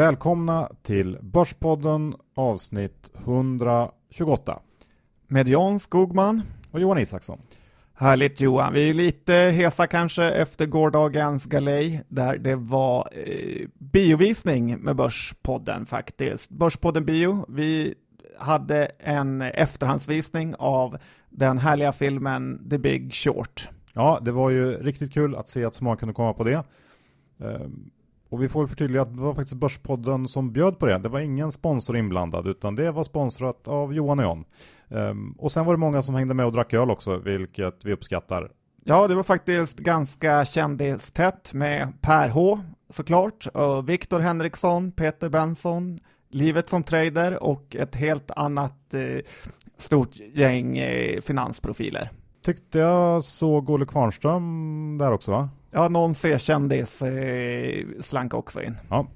välkomna till Börspodden avsnitt 128 med Jan Skogman och Johan Isaksson. Härligt Johan, vi är lite hesa kanske efter gårdagens galej där det var eh, biovisning med Börspodden faktiskt. Börspodden Bio, vi hade en efterhandsvisning av den härliga filmen The Big Short. Ja, det var ju riktigt kul att se att så många kunde komma på det. Och vi får förtydliga att det var faktiskt Börspodden som bjöd på det. Det var ingen sponsor inblandad utan det var sponsrat av Johan och John. Um, och sen var det många som hängde med och drack öl också, vilket vi uppskattar. Ja, det var faktiskt ganska kändistätt med Per H såklart, och Viktor Henriksson, Peter Benson, Livet som trader och ett helt annat eh, stort gäng eh, finansprofiler. Tyckte jag såg Olle Kvarnström där också va? Ja, någon C-kändis eh, slank också in. Ja.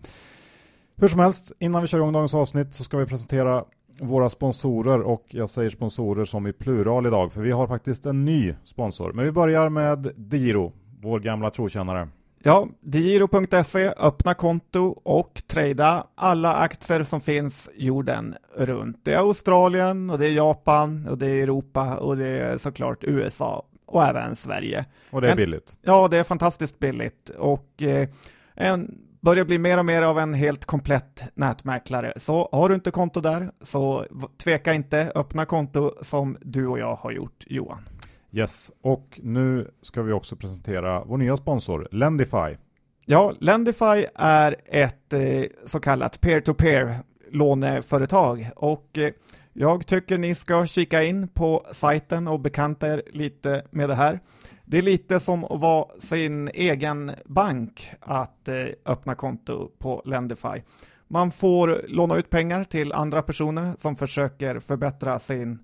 Hur som helst, innan vi kör igång dagens avsnitt så ska vi presentera våra sponsorer och jag säger sponsorer som i plural idag för vi har faktiskt en ny sponsor. Men vi börjar med Diro, vår gamla trotjänare. Ja, digiro.se, öppna konto och trada alla aktier som finns jorden runt. Det är Australien och det är Japan och det är Europa och det är såklart USA och även Sverige. Och det är Men, billigt? Ja, det är fantastiskt billigt och eh, en, börjar bli mer och mer av en helt komplett nätmäklare. Så har du inte konto där, så tveka inte, öppna konto som du och jag har gjort, Johan. Yes, och nu ska vi också presentera vår nya sponsor, Lendify. Ja, Lendify är ett eh, så kallat peer-to-peer låneföretag och eh, jag tycker ni ska kika in på sajten och bekanta er lite med det här. Det är lite som att vara sin egen bank att eh, öppna konto på Lendify. Man får låna ut pengar till andra personer som försöker förbättra sin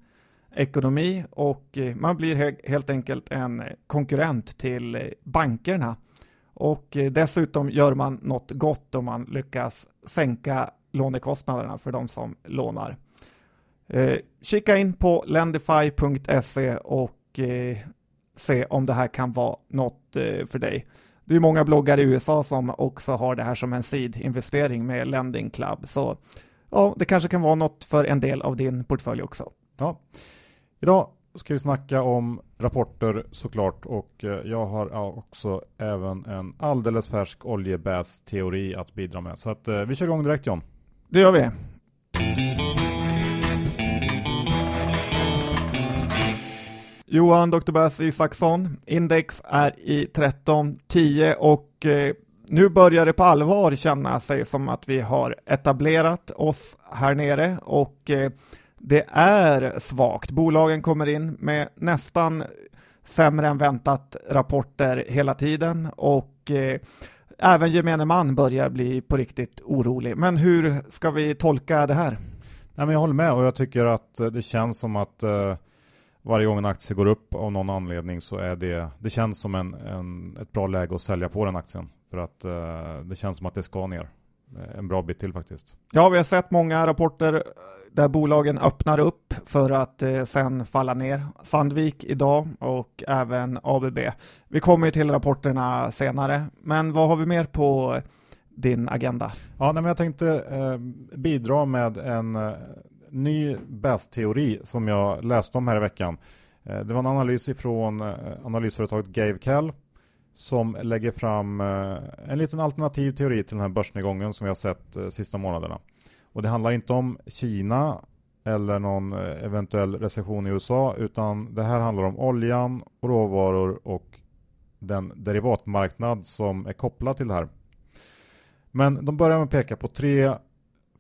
ekonomi och eh, man blir helt enkelt en konkurrent till eh, bankerna. Och dessutom gör man något gott om man lyckas sänka lånekostnaderna för de som lånar. Eh, kika in på lendify.se och eh, se om det här kan vara något eh, för dig. Det är många bloggar i USA som också har det här som en seed-investering med Lending Club, så ja, det kanske kan vara något för en del av din portfölj också. Ja. Idag ska vi snacka om rapporter såklart och eh, jag har också även en alldeles färsk oljebäs-teori att bidra med. Så att eh, vi kör igång direkt John. Det gör vi. Johan Dr. Bass Isaksson, index är i 1310 och eh, nu börjar det på allvar känna sig som att vi har etablerat oss här nere och eh, det är svagt. Bolagen kommer in med nästan sämre än väntat rapporter hela tiden och eh, även gemene man börjar bli på riktigt orolig. Men hur ska vi tolka det här? Nej, men jag håller med och jag tycker att det känns som att eh, varje gång en aktie går upp av någon anledning så är det, det känns som en, en ett bra läge att sälja på den aktien. För att uh, det känns som att det ska ner eh, en bra bit till faktiskt. Ja, vi har sett många rapporter där bolagen öppnar upp för att eh, sen falla ner. Sandvik idag och även ABB. Vi kommer ju till rapporterna senare, men vad har vi mer på din agenda? Ja, nej, men jag tänkte eh, bidra med en eh, ny BAS-teori som jag läste om här i veckan. Eh, det var en analys ifrån eh, analysföretaget GaveCal som lägger fram eh, en liten alternativ teori till den här börsnedgången som vi har sett sista månaderna. Och det handlar inte om Kina eller någon eventuell recession i USA utan det här handlar om oljan, råvaror och den derivatmarknad som är kopplad till det här. Men de börjar med att peka på tre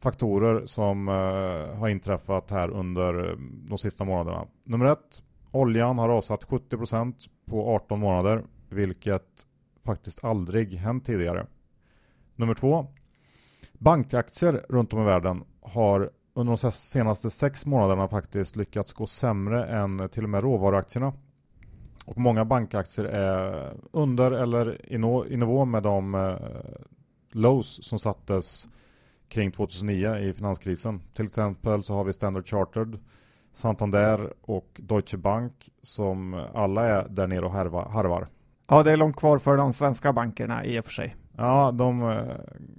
faktorer som eh, har inträffat här under eh, de sista månaderna. Nummer ett, oljan har rasat 70% på 18 månader, vilket faktiskt aldrig hänt tidigare. Nummer två, bankaktier runt om i världen har under de senaste sex månaderna faktiskt lyckats gå sämre än till och med råvaruaktierna. Och många bankaktier är under eller i, nivå med de uh, lows som sattes kring 2009 i finanskrisen. Till exempel så har vi Standard Chartered, Santander och Deutsche Bank som alla är där nere och harvar. Ja, det är långt kvar för de svenska bankerna i och för sig. Ja, de eh,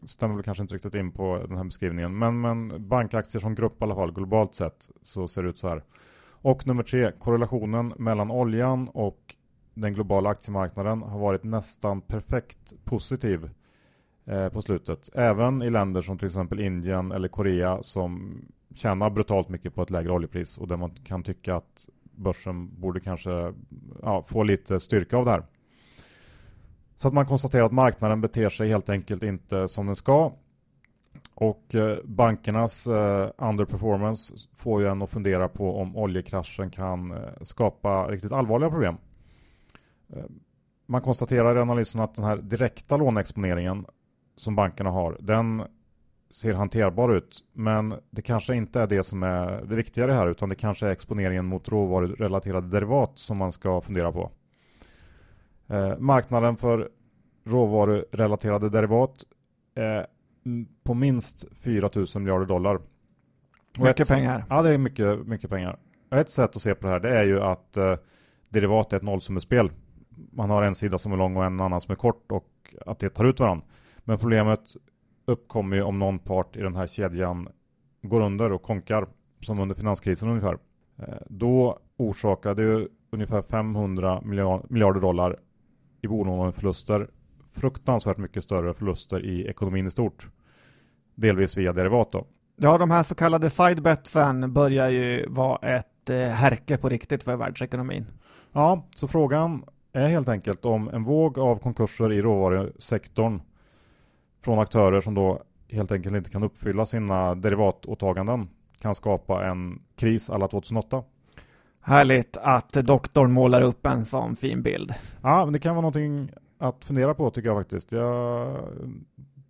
stämmer väl kanske inte riktigt in på den här beskrivningen. Men, men bankaktier som grupp i alla fall, globalt sett, så ser det ut så här. Och nummer tre, korrelationen mellan oljan och den globala aktiemarknaden har varit nästan perfekt positiv eh, på slutet. Även i länder som till exempel Indien eller Korea som tjänar brutalt mycket på ett lägre oljepris och där man kan tycka att börsen borde kanske ja, få lite styrka av det här. Så att man konstaterar att marknaden beter sig helt enkelt inte som den ska. Och eh, bankernas eh, underperformance får ju en att fundera på om oljekraschen kan eh, skapa riktigt allvarliga problem. Man konstaterar i analysen att den här direkta låneexponeringen som bankerna har, den ser hanterbar ut. Men det kanske inte är det som är det viktigare här, utan det kanske är exponeringen mot råvarurelaterade derivat som man ska fundera på. Eh, marknaden för råvarurelaterade derivat är på minst 4 000 miljarder dollar. Och mycket pengar. Ja, det är mycket, mycket pengar. Och ett sätt att se på det här det är ju att eh, derivat är ett nollsummespel. Man har en sida som är lång och en annan som är kort och att det tar ut varandra. Men problemet uppkommer ju om någon part i den här kedjan går under och konkar som under finanskrisen ungefär. Eh, då orsakade ju ungefär 500 miljarder dollar i bolåneförluster fruktansvärt mycket större förluster i ekonomin i stort. Delvis via derivat då. Ja, de här så kallade sidebetsen börjar ju vara ett eh, härke på riktigt för världsekonomin. Ja, så frågan är helt enkelt om en våg av konkurser i råvarusektorn från aktörer som då helt enkelt inte kan uppfylla sina derivatåtaganden kan skapa en kris alla 2008. Härligt att doktorn målar upp en sån fin bild. Ja, men det kan vara någonting att fundera på tycker jag faktiskt. Jag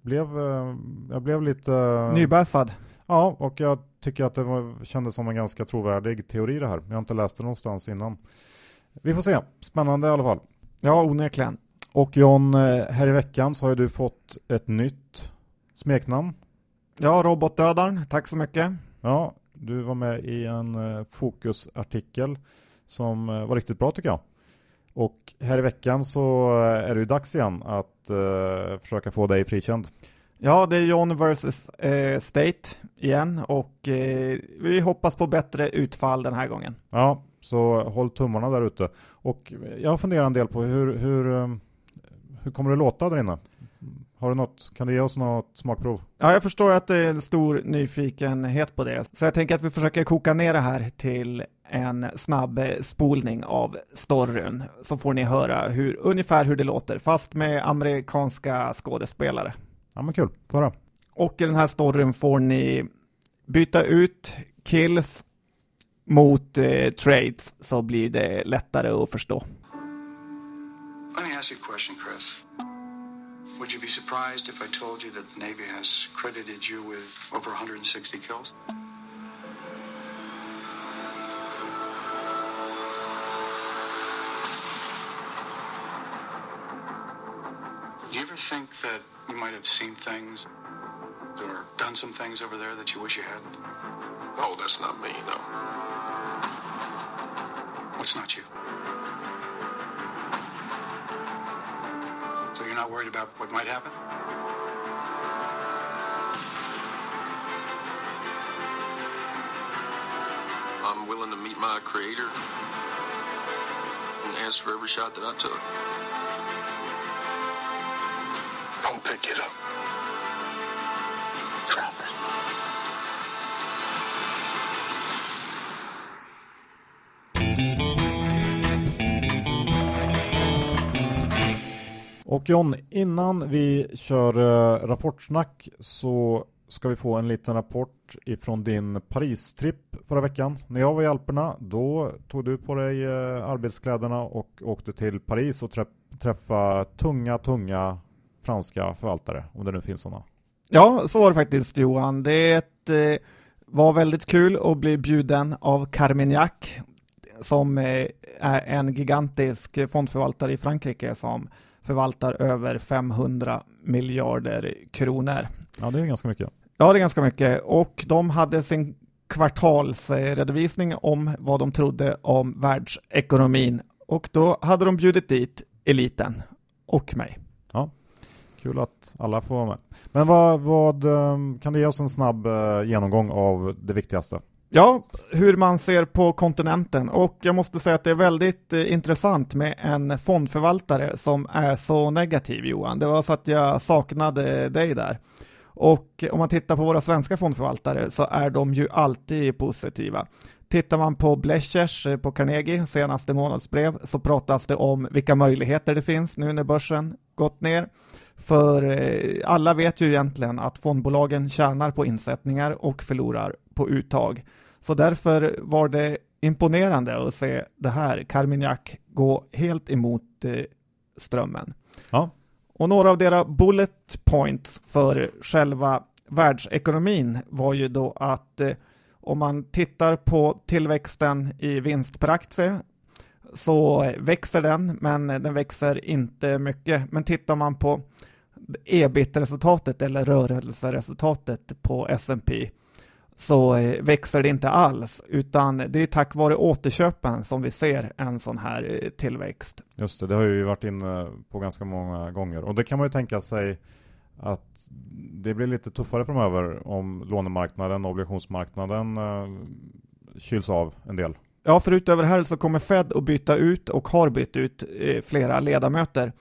blev, eh, jag blev lite... Nybässad. Ja, och jag tycker att det var, kändes som en ganska trovärdig teori det här. Jag har inte läst det någonstans innan. Vi får se. Spännande i alla fall. Ja, onekligen. Och John, eh, här i veckan så har du fått ett nytt smeknamn. Ja, robotdödaren. Tack så mycket. Ja, du var med i en eh, fokusartikel som var riktigt bra tycker jag. Och här i veckan så är det ju dags igen att uh, försöka få dig frikänd. Ja, det är John vs eh, State igen och eh, vi hoppas på bättre utfall den här gången. Ja, så håll tummarna där ute. Och jag funderar en del på hur, hur, eh, hur kommer det låta där inne? Har du något, kan du ge oss något smakprov? Ja, jag förstår att det är en stor nyfikenhet på det. Så jag tänker att vi försöker koka ner det här till en snabb spolning av storyn. Så får ni höra hur, ungefär hur det låter, fast med amerikanska skådespelare. Ja, men kul. Få Och i den här storyn får ni byta ut kills mot eh, trades så blir det lättare att förstå. Let me ask you a question, Chris. Would you be surprised if I told you that the Navy has credited you with over 160 kills? Do you ever think that you might have seen things or done some things over there that you wish you hadn't? Oh, that's not me, no. Not worried about what might happen? I'm willing to meet my creator and answer for every shot that I took. Don't pick it up. Och John, innan vi kör eh, rapportsnack så ska vi få en liten rapport ifrån din Paris-tripp förra veckan. När jag var i Alperna, då tog du på dig eh, arbetskläderna och åkte till Paris och träffa tunga, tunga franska förvaltare, om det nu finns sådana. Ja, så var det faktiskt Johan. Det eh, var väldigt kul att bli bjuden av Carmignac som är en gigantisk fondförvaltare i Frankrike som förvaltar över 500 miljarder kronor. Ja, det är ganska mycket. Ja, det är ganska mycket. Och de hade sin kvartalsredovisning om vad de trodde om världsekonomin. Och då hade de bjudit dit eliten och mig. Ja, Kul att alla får vara med. Men vad, vad ehm, kan du ge oss en snabb eh, genomgång av det viktigaste? Ja, hur man ser på kontinenten och jag måste säga att det är väldigt eh, intressant med en fondförvaltare som är så negativ Johan. Det var så att jag saknade dig där. Och om man tittar på våra svenska fondförvaltare så är de ju alltid positiva. Tittar man på Bleschers eh, på Carnegie senaste månadsbrev så pratas det om vilka möjligheter det finns nu när börsen gått ner. För eh, alla vet ju egentligen att fondbolagen tjänar på insättningar och förlorar på uttag. Så därför var det imponerande att se det här, Carmignac, gå helt emot eh, strömmen. Ja. Och några av deras bullet points för själva världsekonomin var ju då att eh, om man tittar på tillväxten i vinst per aktie så växer den, men den växer inte mycket. Men tittar man på ebit-resultatet eller rörelseresultatet på S&P så eh, växer det inte alls, utan det är tack vare återköpen som vi ser en sån här eh, tillväxt. Just det, det har ju varit inne på ganska många gånger. Och det kan man ju tänka sig att det blir lite tuffare framöver om lånemarknaden och obligationsmarknaden eh, kyls av en del. Ja, för utöver här så kommer Fed att byta ut och har bytt ut flera ledamöter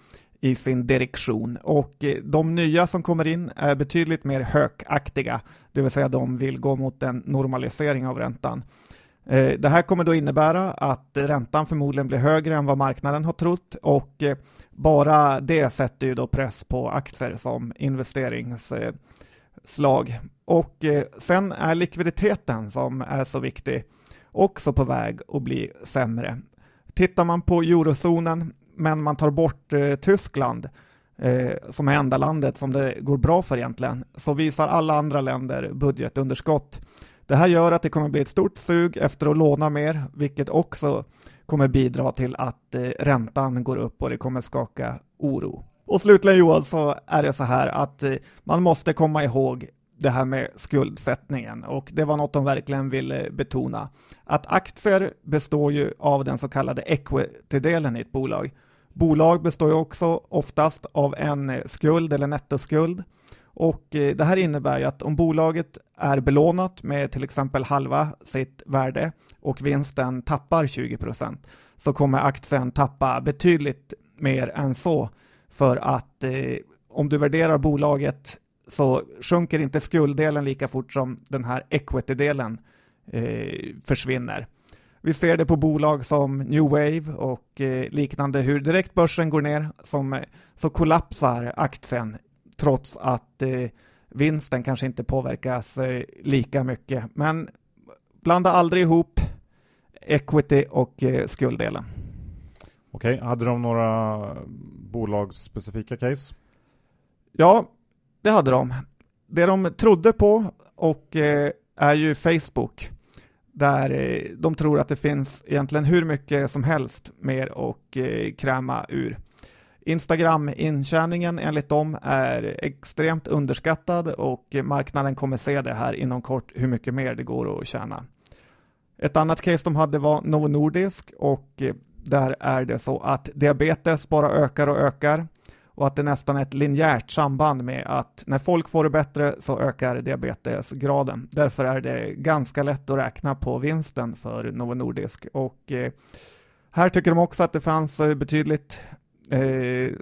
i sin direktion och eh, de nya som kommer in är betydligt mer hökaktiga, det vill säga de vill gå mot en normalisering av räntan. Eh, det här kommer då innebära att räntan förmodligen blir högre än vad marknaden har trott och eh, bara det sätter ju då press på aktier som investeringsslag. Och sen är likviditeten som är så viktig också på väg att bli sämre. Tittar man på eurozonen men man tar bort eh, Tyskland eh, som är enda landet som det går bra för egentligen, så visar alla andra länder budgetunderskott. Det här gör att det kommer bli ett stort sug efter att låna mer, vilket också kommer bidra till att eh, räntan går upp och det kommer skaka oro. Och slutligen Johan så är det så här att eh, man måste komma ihåg det här med skuldsättningen och det var något de verkligen ville betona. Att aktier består ju av den så kallade equity-delen i ett bolag Bolag består ju också oftast av en eh, skuld eller nettoskuld och eh, det här innebär ju att om bolaget är belånat med till exempel halva sitt värde och vinsten tappar 20% så kommer aktien tappa betydligt mer än så för att eh, om du värderar bolaget så sjunker inte skulddelen lika fort som den här equity-delen eh, försvinner. Vi ser det på bolag som New Wave och eh, liknande, hur direkt börsen går ner som, eh, så kollapsar aktien trots att eh, vinsten kanske inte påverkas lika mycket. Men blanda aldrig ihop equity och skulddelen. Okej, hade de några bolagsspecifika case? Ja, det hade de. Det de trodde på och är ju Facebook där eh, de tror att det finns egentligen hur mycket som helst mer och eh, kräma ur. Instagram-intjäningen enligt dem är extremt underskattad och marknaden kommer se det här inom kort hur mycket mer det går att tjäna. Ett annat case de hade var Novo Nordisk och eh, där är det så att diabetes bara ökar och ökar och att det nästan är ett linjärt samband med att när folk får det bättre så ökar diabetesgraden. Därför är det ganska lätt att räkna på vinsten för Novo Nordisk och eh, här tycker de också att det fanns eh, betydligt eh,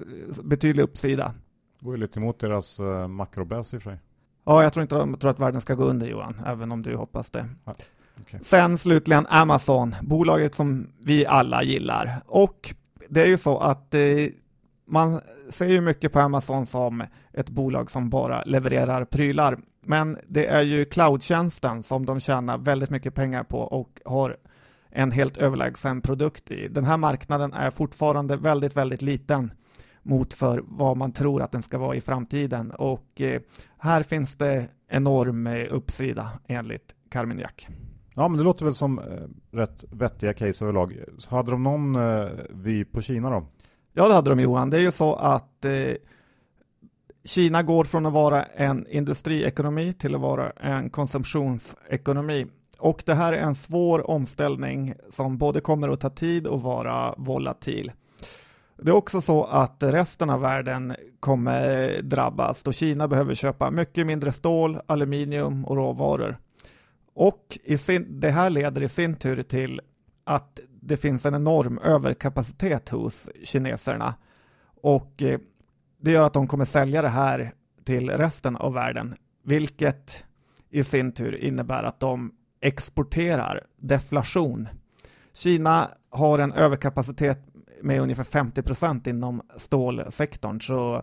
betydlig uppsida. Går ju lite emot deras eh, makrobäs i och för sig. Ja, jag tror inte de tror att världen ska gå under Johan, även om du hoppas det. Ja, okay. Sen slutligen Amazon, bolaget som vi alla gillar. Och det är ju så att eh, man ser ju mycket på Amazon som ett bolag som bara levererar prylar, men det är ju cloudtjänsten som de tjänar väldigt mycket pengar på och har en helt överlägsen produkt i. Den här marknaden är fortfarande väldigt, väldigt liten mot för vad man tror att den ska vara i framtiden och eh, här finns det enorm eh, uppsida enligt Carmignac. Ja, men det låter väl som eh, rätt vettiga case överlag. Så hade de någon vy på Kina då? Ja, det hade de Johan. Det är ju så att eh, Kina går från att vara en industriekonomi till att vara en konsumtionsekonomi. Och det här är en svår omställning som både kommer att ta tid och vara volatil. Det är också så att resten av världen kommer drabbas då Kina behöver köpa mycket mindre stål, aluminium och råvaror. Och i sin, det här leder i sin tur till att det finns en enorm överkapacitet hos kineserna och eh, det gör att de kommer sälja det här till resten av världen, vilket i sin tur innebär att de exporterar deflation. Kina har en överkapacitet med ungefär 50 procent inom stålsektorn, så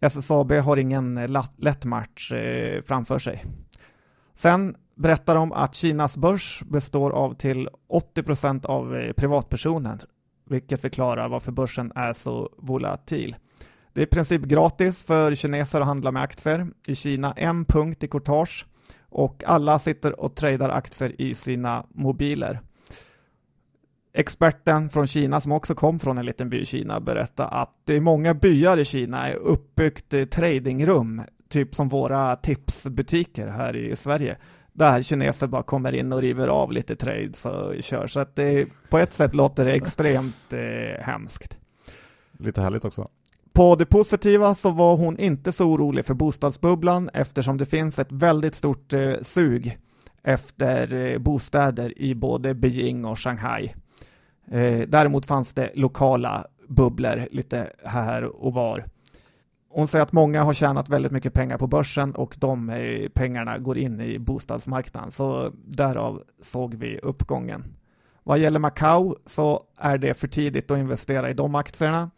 SSAB har ingen lätt match eh, framför sig. Sen berättar de att Kinas börs består av till 80 procent av eh, privatpersoner, vilket förklarar varför börsen är så volatil. Det är i princip gratis för kineser att handla med aktier. I Kina en punkt i courtage och alla sitter och tradar aktier i sina mobiler. Experten från Kina som också kom från en liten by i Kina berättar att det är många byar i Kina är uppbyggt eh, tradingrum, typ som våra tipsbutiker här i Sverige där kineser bara kommer in och river av lite trades och kör. Så att det, på ett sätt låter det extremt eh, hemskt. Lite härligt också. På det positiva så var hon inte så orolig för bostadsbubblan eftersom det finns ett väldigt stort eh, sug efter eh, bostäder i både Beijing och Shanghai. Eh, däremot fanns det lokala bubblor lite här och var. Hon säger att många har tjänat väldigt mycket pengar på börsen och de pengarna går in i bostadsmarknaden, så därav såg vi uppgången. Vad gäller Macau så är det för tidigt att investera i de aktierna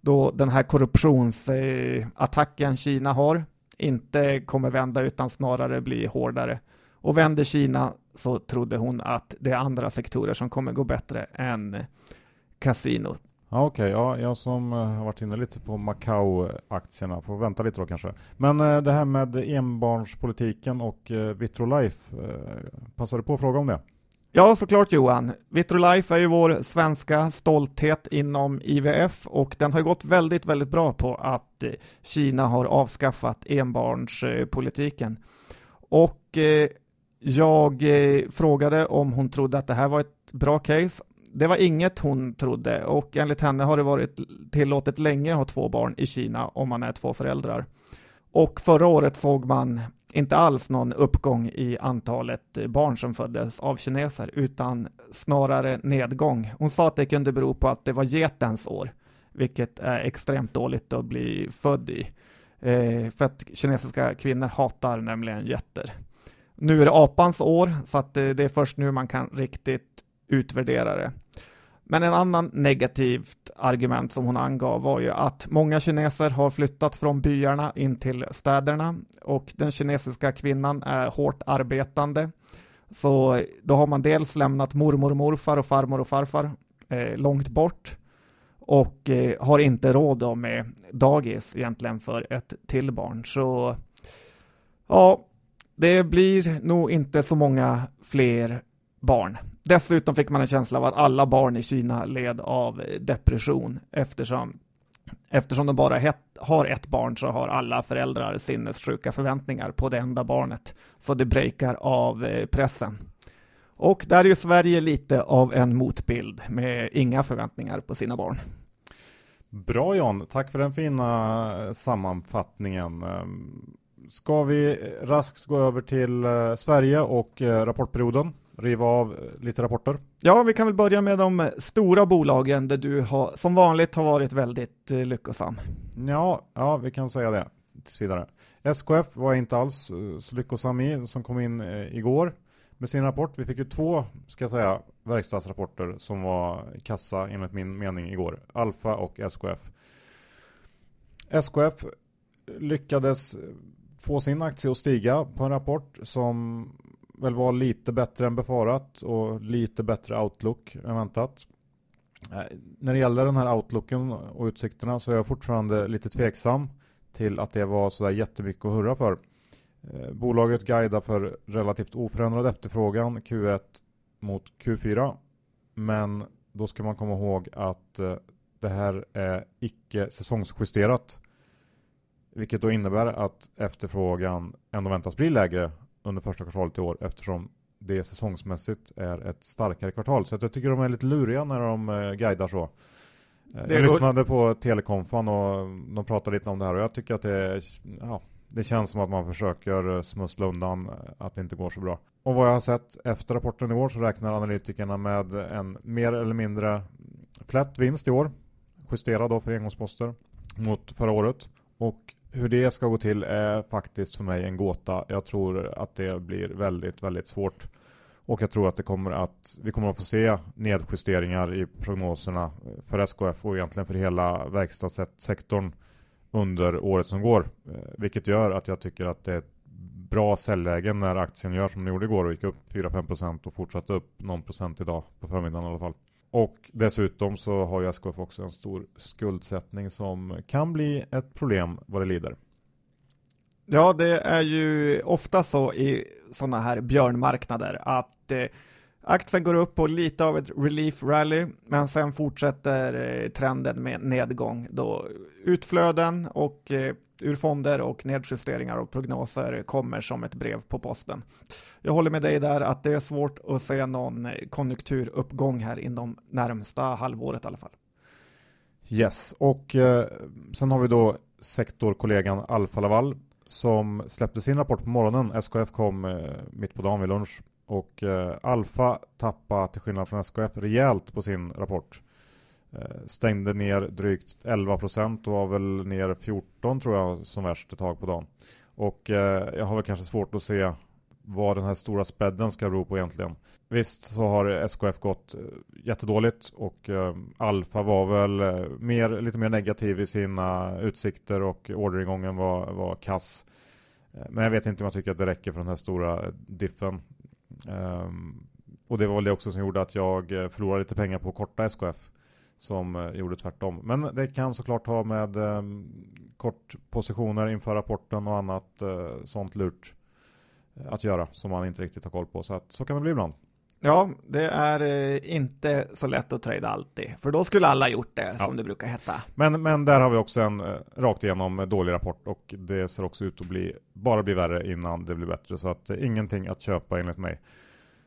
då den här korruptionsattacken Kina har inte kommer vända utan snarare bli hårdare. Och vänder Kina så trodde hon att det är andra sektorer som kommer gå bättre än kasinot. Ja, Okej, okay. ja, jag som eh, har varit inne lite på Macau-aktierna får vänta lite då kanske. Men eh, det här med enbarnspolitiken och eh, Vitrolife, passar du på att fråga om det? Ja, såklart Johan. Vitrolife är ju vår svenska stolthet inom IVF och den har gått väldigt, väldigt bra på att Kina har avskaffat enbarnspolitiken. Och jag frågade om hon trodde att det här var ett bra case det var inget hon trodde och enligt henne har det varit tillåtet länge att ha två barn i Kina om man är två föräldrar. Och förra året såg man inte alls någon uppgång i antalet barn som föddes av kineser utan snarare nedgång. Hon sa att det kunde bero på att det var getens år, vilket är extremt dåligt att bli född i. Eh, för att kinesiska kvinnor hatar nämligen getter. Nu är det apans år, så att eh, det är först nu man kan riktigt utvärderare. Men en annan negativt argument som hon angav var ju att många kineser har flyttat från byarna in till städerna och den kinesiska kvinnan är hårt arbetande. Så då har man dels lämnat mormor och morfar och farmor och farfar eh, långt bort och eh, har inte råd med dagis egentligen för ett till barn. Så ja, det blir nog inte så många fler barn. Dessutom fick man en känsla av att alla barn i Kina led av depression eftersom Eftersom de bara het, har ett barn så har alla föräldrar sinnessjuka förväntningar på det enda barnet. Så det breakar av eh, pressen. Och där är ju Sverige lite av en motbild med inga förväntningar på sina barn. Bra John, tack för den fina eh, sammanfattningen. Ehm, ska vi raskt gå över till eh, Sverige och rapportperioden? Riva av lite rapporter? Ja, vi kan väl börja med de stora bolagen där du har, som vanligt har varit väldigt eh, lyckosam. Ja, ja, vi kan säga det tills vidare. SKF var inte alls eh, så lyckosam i, som kom in eh, igår med sin rapport. Vi fick ju två, ska jag säga, verkstadsrapporter som var kassa enligt min mening igår. Alfa och SKF. SKF lyckades få sin aktie att stiga på en rapport som väl var lite bättre än befarat och lite bättre outlook än väntat. Eh, när det gäller den här outlooken och utsikterna så är jag fortfarande lite tveksam till att det var sådär jättemycket att hurra för. Eh, bolaget guidar för relativt oförändrad efterfrågan Q1 mot Q4 men då ska man komma ihåg att eh, det här är icke säsongsjusterat vilket då innebär att efterfrågan ändå väntas bli lägre under första kvartalet i år eftersom det säsongsmässigt är ett starkare kvartal. Så jag tycker de är lite luriga när de eh, guidar så. jag lyssnade på Telekonfan och de pratade lite om det här och jag tycker att det, ja, det känns som att man försöker smussla undan att det inte går så bra. Och vad jag har sett efter rapporten i år så räknar analytikerna med en mer eller mindre flätt vinst i år. Justerad då för engångsposter mot förra året. Och hur det ska gå till är faktiskt för mig en gåta. Jag tror att det blir väldigt, väldigt svårt. Och jag tror att det kommer att, vi kommer att få se nedjusteringar i prognoserna för SKF och egentligen för hela verkstadssektorn under året som går. Eh, vilket gör att jag tycker att det är ett bra säljläge när aktien gör som den gjorde igår och gick upp 4-5% och fortsatte upp någon procent idag på förmiddagen i alla fall. Och dessutom så har ju SKF också en stor skuldsättning som kan bli ett problem vad det lider. Ja, det är ju ofta så i sådana här björnmarknader att eh, aktien går upp på lite av ett relief rally, men sen fortsätter eh, trenden med nedgång då utflöden och eh, ur fonder och nedjusteringar och prognoser kommer som ett brev på posten. Jag håller med dig där att det är svårt att se någon konjunkturuppgång här inom närmsta halvåret i alla fall. Yes, och eh, sen har vi då sektorkollegan Alfa Laval som släppte sin rapport på morgonen. SKF kom eh, mitt på dagen vid lunch och eh, Alfa tappade till skillnad från SKF rejält på sin rapport. Eh, stängde ner drygt 11 procent och var väl ner 14 tror jag som värst ett tag på dagen. Och eh, jag har väl kanske svårt att se vad den här stora spreaden ska bero på egentligen. Visst så har SKF gått eh, jättedåligt och eh, Alfa var väl mer, lite mer negativ i sina utsikter och orderingången var, var kass. Men jag vet inte om jag tycker att det räcker för den här stora diffen. Ehm, och det var väl det också som gjorde att jag förlorade lite pengar på korta SKF som uh, gjorde tvärtom. Men det kan såklart ha med um, kortpositioner inför rapporten och annat uh, sånt lurt uh, att göra som man inte riktigt har koll på. Så att, så kan det bli ibland. Ja, det är eh, inte så lätt att trada alltid, för då skulle alla gjort det, ja. som det brukar heta. Men, men där har vi också en eh, rakt igenom dålig rapport och det ser också ut att bli, bara bli värre innan det blir bättre, så att eh, ingenting att köpa enligt mig.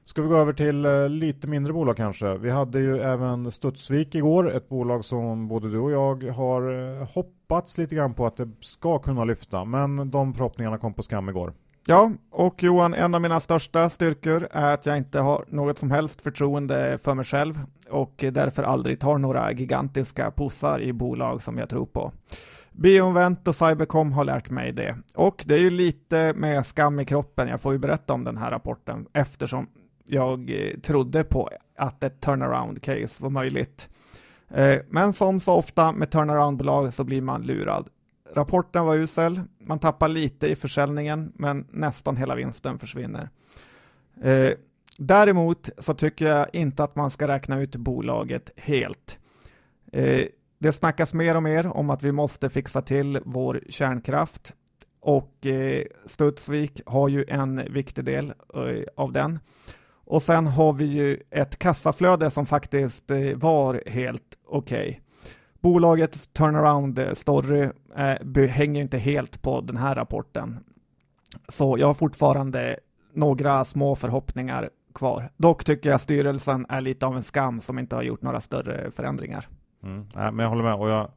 Ska vi gå över till eh, lite mindre bolag kanske? Vi hade ju även Studsvik igår, ett bolag som både du och jag har eh, hoppats lite grann på att det ska kunna lyfta, men de förhoppningarna kom på skam igår. Ja, och Johan, en av mina största styrkor är att jag inte har något som helst förtroende för mig själv och därför aldrig tar några gigantiska pussar i bolag som jag tror på. Bioinvent och Cybercom har lärt mig det. Och det är ju lite med skam i kroppen, jag får ju berätta om den här rapporten eftersom jag eh, trodde på att ett turnaround case var möjligt. Eh, men som så ofta med turnaround-bolag så blir man lurad. Rapporten var usel, man tappar lite i försäljningen, men nästan hela vinsten försvinner. Eh, däremot så tycker jag inte att man ska räkna ut bolaget helt. Det snackas mer och mer om att vi måste fixa till vår kärnkraft och Studsvik har ju en viktig del av den. Och sen har vi ju ett kassaflöde som faktiskt eh, var helt okej. Okay. Bolagets turnaround eh, story eh, hänger inte helt på den här rapporten. Så jag har fortfarande några små förhoppningar kvar. Dock tycker jag styrelsen är lite av en skam som inte har gjort några större förändringar. Mm. Nej, men jag håller med och jag,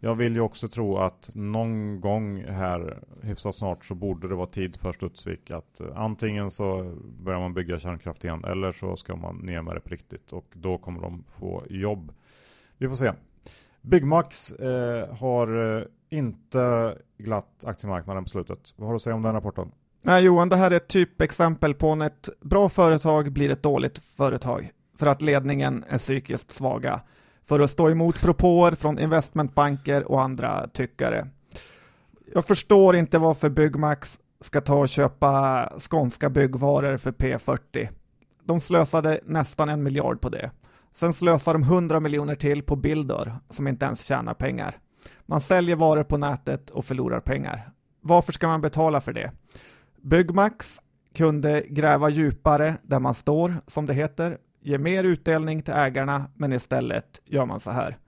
jag vill ju också tro att någon gång här hyfsat snart så borde det vara tid för Studsvik att eh, antingen så börjar man bygga kärnkraft igen eller så ska man ner med det på riktigt och då kommer de få jobb. Vi får se. Byggmax eh, har eh, inte glatt aktiemarknaden på slutet. Vad har du att säga om den rapporten? Nej Johan, det här är ett typexempel på när ett bra företag blir ett dåligt företag för att ledningen är psykiskt svaga för att stå emot propåer från investmentbanker och andra tyckare. Jag förstår inte varför Byggmax ska ta och köpa skånska byggvaror för P40. De slösade nästan en miljard på det. Sen slösar de 100 miljoner till på Bildor som inte ens tjänar pengar. Man säljer varor på nätet och förlorar pengar. Varför ska man betala för det? Byggmax kunde gräva djupare där man står, som det heter, ge mer utdelning till ägarna, men istället gör man så här.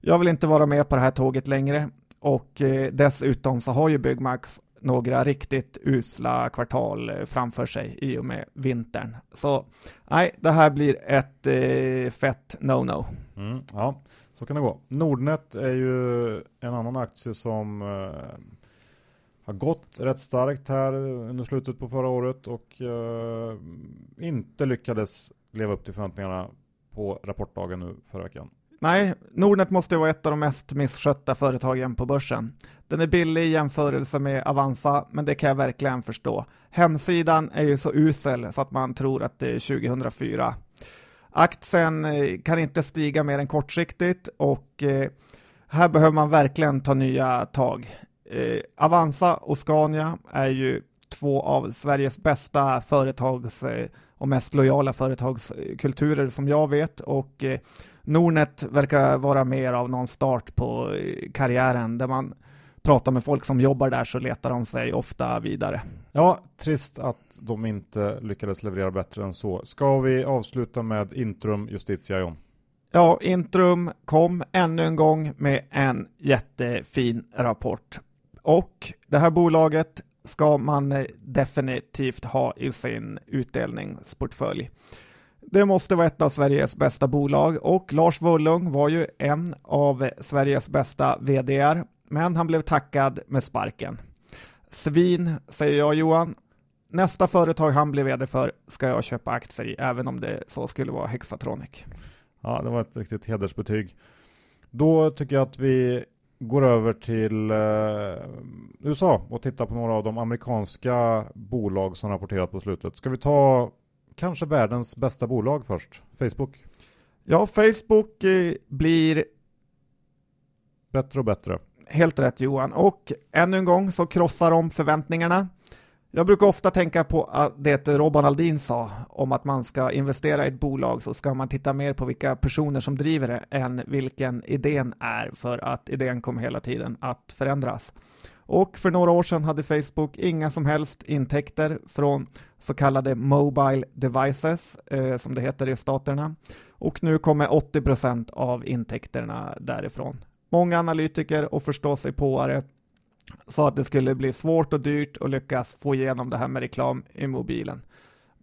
Jag vill inte vara med på det här tåget längre och eh, dessutom så har ju Byggmax några riktigt usla kvartal eh, framför sig i och med vintern. Så nej, det här blir ett eh, fett no-no. Mm, ja, så kan det gå. Nordnet är ju en annan aktie som eh, har gått rätt starkt här under slutet på förra året och eh, inte lyckades leva upp till förväntningarna på rapportdagen nu förra veckan. Nej, Nordnet måste vara ett av de mest misskötta företagen på börsen. Den är billig i jämförelse med Avanza, men det kan jag verkligen förstå. Hemsidan är ju så usel så att man tror att det är 2004. Aktien eh, kan inte stiga mer än kortsiktigt och eh, här behöver man verkligen ta nya tag. Eh, Avanza och Scania är ju två av Sveriges bästa företags och mest lojala företagskulturer som jag vet och Nordnet verkar vara mer av någon start på karriären där man pratar med folk som jobbar där så letar de sig ofta vidare. Ja, trist att de inte lyckades leverera bättre än så. Ska vi avsluta med Intrum Justitia John? Ja, Intrum kom ännu en gång med en jättefin rapport. Och det här bolaget ska man eh, definitivt ha i sin utdelningsportfölj. Det måste vara ett av Sveriges bästa bolag och Lars Wollung var ju en av Sveriges bästa VDR, men han blev tackad med sparken. Svin, säger jag Johan. Nästa företag han blir vd för ska jag köpa aktier i, även om det så skulle vara Hexatronic. Ja, det var ett riktigt hedersbetyg. Då tycker jag att vi går över till eh, USA och tittar på några av de amerikanska bolag som rapporterat på slutet. Ska vi ta kanske världens bästa bolag först? Facebook? Ja, Facebook eh, blir bättre och bättre. Helt rätt Johan. Och ännu en gång så krossar de förväntningarna. Jag brukar ofta tänka på det Robban Aldin sa om att man ska investera i ett bolag så ska man titta mer på vilka personer som driver det än vilken idén är för att idén kommer hela tiden att förändras. Och för några år sedan hade Facebook inga som helst intäkter från så kallade Mobile Devices, eh, som det heter i staterna. Och nu kommer 80% av intäkterna därifrån. Många analytiker och förståsigpåare sa att det skulle bli svårt och dyrt att lyckas få igenom det här med reklam i mobilen.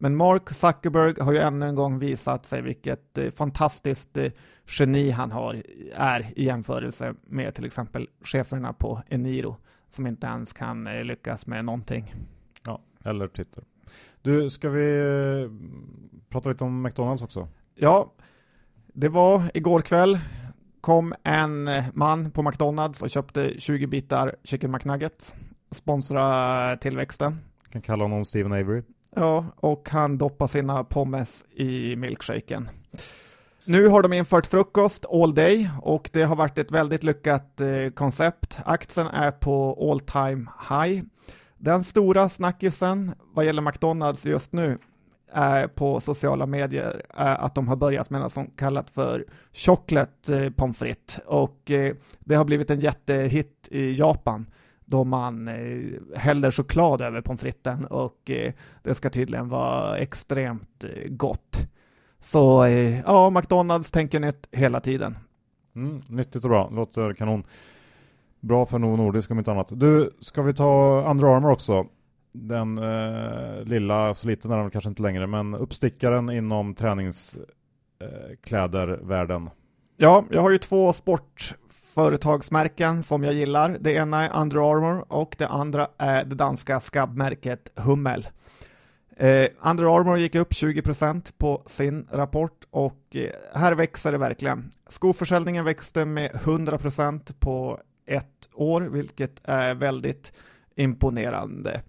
Men Mark Zuckerberg har ju ännu en gång visat sig vilket eh, fantastiskt eh, geni han har, är i jämförelse med till exempel cheferna på Eniro som inte ens kan eh, lyckas med någonting. Ja, eller Twitter. Du, ska vi prata lite om McDonalds också? Ja, det var igår kväll kom en man på McDonalds och köpte 20 bitar Chicken McNuggets. Sponsra tillväxten. Kan kalla honom Steven Avery. Ja, och han doppar sina pommes i milkshaken. Nu har de infört frukost all day och det har varit ett väldigt lyckat eh, koncept. Aktien är på all time high. Den stora snackisen vad gäller McDonalds just nu eh, på sociala medier eh, att de har börjat med något som kallat för chocolate eh, pommes frites och eh, det har blivit en jättehit i Japan då man eh, häller choklad över pommes fritesen och eh, det ska tydligen vara extremt eh, gott. Så eh, ja, McDonalds tänker nytt hela tiden. Mm, nyttigt och bra, låter kanon. Bra för Novo Nordisk om inte annat. Du, ska vi ta Under Armour också? Den eh, lilla, så liten är den kanske inte längre, men uppstickaren inom träningsklädervärlden. Eh, ja, jag har ju två sportföretagsmärken som jag gillar. Det ena är Under Armour och det andra är det danska skabbmärket Hummel. Eh, Under Armour gick upp 20% på sin rapport och eh, här växer det verkligen. Skoförsäljningen växte med 100% på ett år, vilket är väldigt imponerande.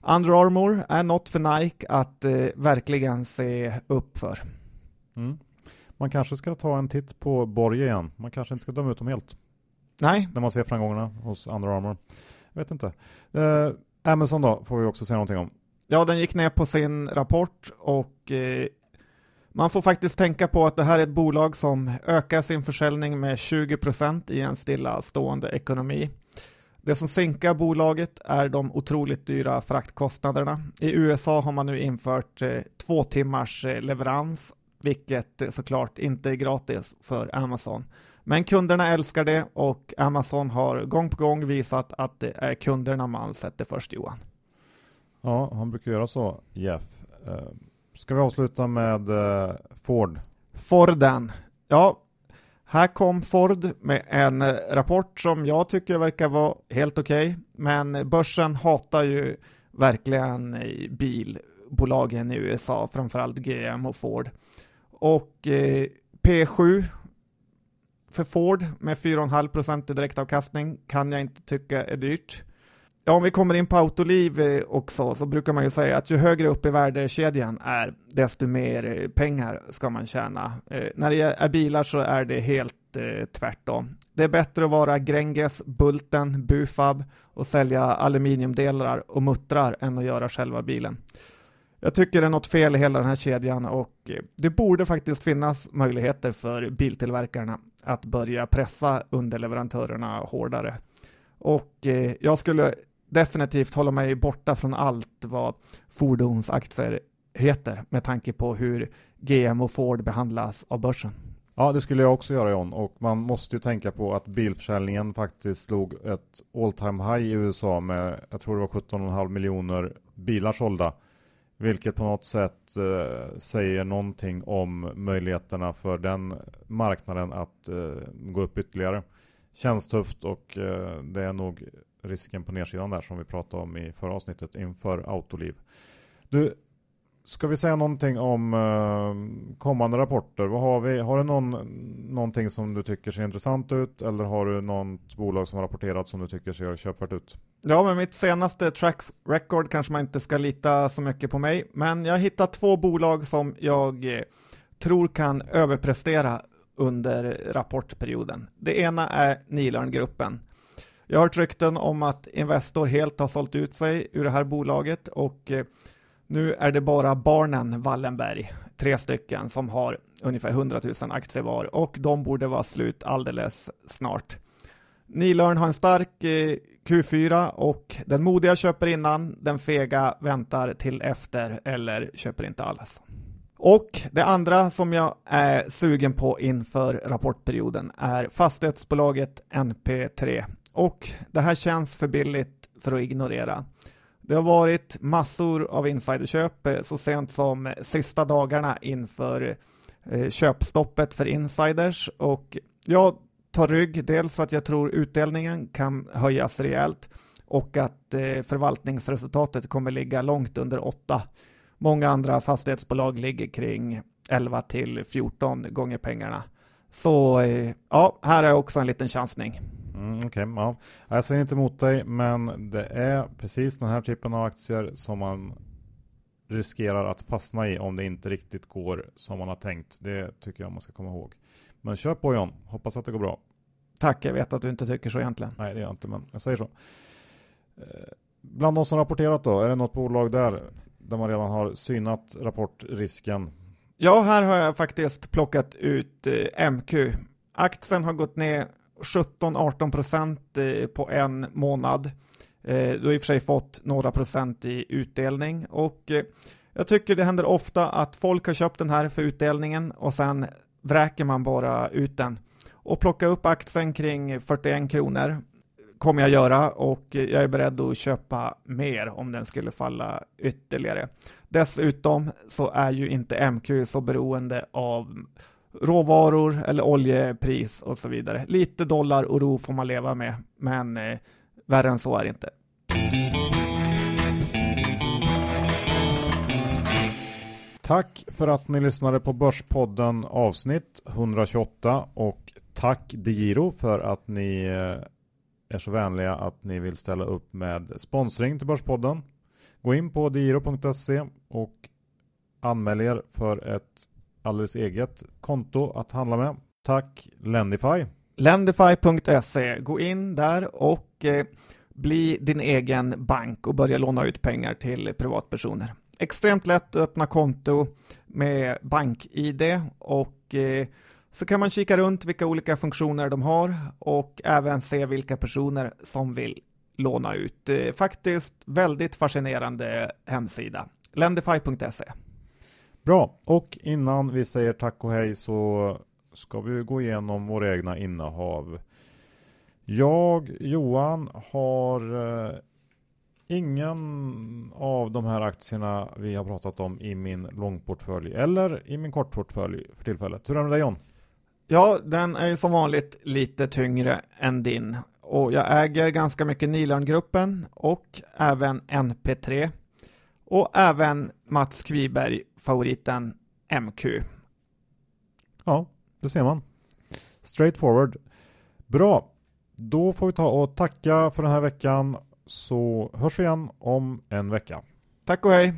Under Armour är något för Nike att eh, verkligen se upp för. Mm. Man kanske ska ta en titt på Borg igen. Man kanske inte ska döma ut dem helt. Nej. När man ser framgångarna hos Under Armour. Jag vet inte. Eh, Amazon då, får vi också säga någonting om. Ja, den gick ner på sin rapport och eh, man får faktiskt tänka på att det här är ett bolag som ökar sin försäljning med 20% i en stillastående ekonomi. Det som sänkar bolaget är de otroligt dyra fraktkostnaderna. I USA har man nu infört eh, två timmars eh, leverans, vilket såklart inte är gratis för Amazon. Men kunderna älskar det och Amazon har gång på gång visat att det är kunderna man sätter först Johan. Ja, han brukar göra så, Jeff. Eh, ska vi avsluta med eh, Ford? Forden. Ja, här kom Ford med en eh, rapport som jag tycker verkar vara helt okej, okay, men börsen hatar ju verkligen bilbolagen i USA, framförallt GM och Ford. Och eh, P7 för Ford med 4,5% i direktavkastning kan jag inte tycka är dyrt. Ja, om vi kommer in på Autoliv eh, också så brukar man ju säga att ju högre upp i värdekedjan är desto mer eh, pengar ska man tjäna. Eh, när det är bilar så är det helt eh, tvärtom. Det är bättre att vara Gränges, Bulten, Bufab och sälja aluminiumdelar och muttrar än att göra själva bilen. Jag tycker det är något fel i hela den här kedjan och eh, det borde faktiskt finnas möjligheter för biltillverkarna att börja pressa underleverantörerna hårdare. Och jag skulle definitivt hålla mig borta från allt vad fordonsaktier heter med tanke på hur GM och Ford behandlas av börsen. Ja, det skulle jag också göra John. Och man måste ju tänka på att bilförsäljningen faktiskt slog ett all time high i USA med, jag tror det var 17,5 miljoner bilar sålda. Vilket på något sätt eh, säger någonting om möjligheterna för den marknaden att eh, gå upp ytterligare. Känns tufft och eh, det är nog risken på nedsidan där som vi pratade om i förra avsnittet inför Autoliv. Du, ska vi säga någonting om eh, kommande rapporter? Vad har vi? Har du någon, någonting som du tycker ser intressant ut eller har du något bolag som har rapporterat som du tycker ser köpvärt ut? Ja, med mitt senaste track record kanske man inte ska lita så mycket på mig, men jag har hittat två bolag som jag eh, tror kan överprestera under rapportperioden. Det ena är Nilörngruppen. Jag har hört rykten om att Investor helt har sålt ut sig ur det här bolaget och eh, nu är det bara barnen Wallenberg, tre stycken, som har ungefär 100 000 aktier var och de borde vara slut alldeles snart. Nilörn har en stark eh, Q4 och den modiga köper innan, den fega väntar till efter eller köper inte alls. Och det andra som jag är sugen på inför rapportperioden är fastighetsbolaget NP3 och det här känns för billigt för att ignorera. Det har varit massor av insiderköp eh, så sent som sista dagarna inför eh, köpstoppet för insiders och jag tar rygg, dels för att jag tror utdelningen kan höjas rejält och att eh, förvaltningsresultatet kommer ligga långt under 8. Många andra fastighetsbolag ligger kring 11 till 14 gånger pengarna. Så ja, här är också en liten chansning. Mm, Okej, okay, ja. Jag säger inte emot dig, men det är precis den här typen av aktier som man riskerar att fastna i om det inte riktigt går som man har tänkt. Det tycker jag man ska komma ihåg. Men kör på John, hoppas att det går bra. Tack, jag vet att du inte tycker så egentligen. Nej, det gör jag inte, men jag säger så. Eh, bland de som rapporterat då, är det något bolag där där man redan har synat rapportrisken? Ja, här har jag faktiskt plockat ut eh, MQ. Aktien har gått ner 17-18 procent på en månad. Eh, du har i och för sig fått några procent i utdelning och eh, jag tycker det händer ofta att folk har köpt den här för utdelningen och sen vräker man bara ut den. Och plocka upp aktien kring 41 kronor kommer jag göra och jag är beredd att köpa mer om den skulle falla ytterligare. Dessutom så är ju inte MQ så beroende av råvaror eller oljepris och så vidare. Lite dollar och ro får man leva med, men eh, värre än så är det inte. Tack för att ni lyssnade på Börspodden avsnitt 128 och tack DeGiro för att ni eh, är så vänliga att ni vill ställa upp med sponsring till Börspodden. Gå in på digiro.se och anmäl er för ett alldeles eget konto att handla med. Tack Lendify. Lendify.se. Gå in där och eh, bli din egen bank och börja låna ut pengar till privatpersoner. Extremt lätt att öppna konto med BankID och eh, så kan man kika runt vilka olika funktioner de har och även se vilka personer som vill låna ut. Eh, faktiskt väldigt fascinerande hemsida. Lendify.se Bra, och innan vi säger tack och hej så ska vi gå igenom våra egna innehav. Jag, Johan, har eh, ingen av de här aktierna vi har pratat om i min långportfölj eller i min kortportfölj för tillfället. Hur är det med dig John? Ja, den är ju som vanligt lite tyngre än din. Och jag äger ganska mycket Nilan-gruppen och även NP3. Och även Mats Kviberg, favoriten MQ. Ja, det ser man. Straight forward. Bra. Då får vi ta och tacka för den här veckan så hörs vi igen om en vecka. Tack och hej!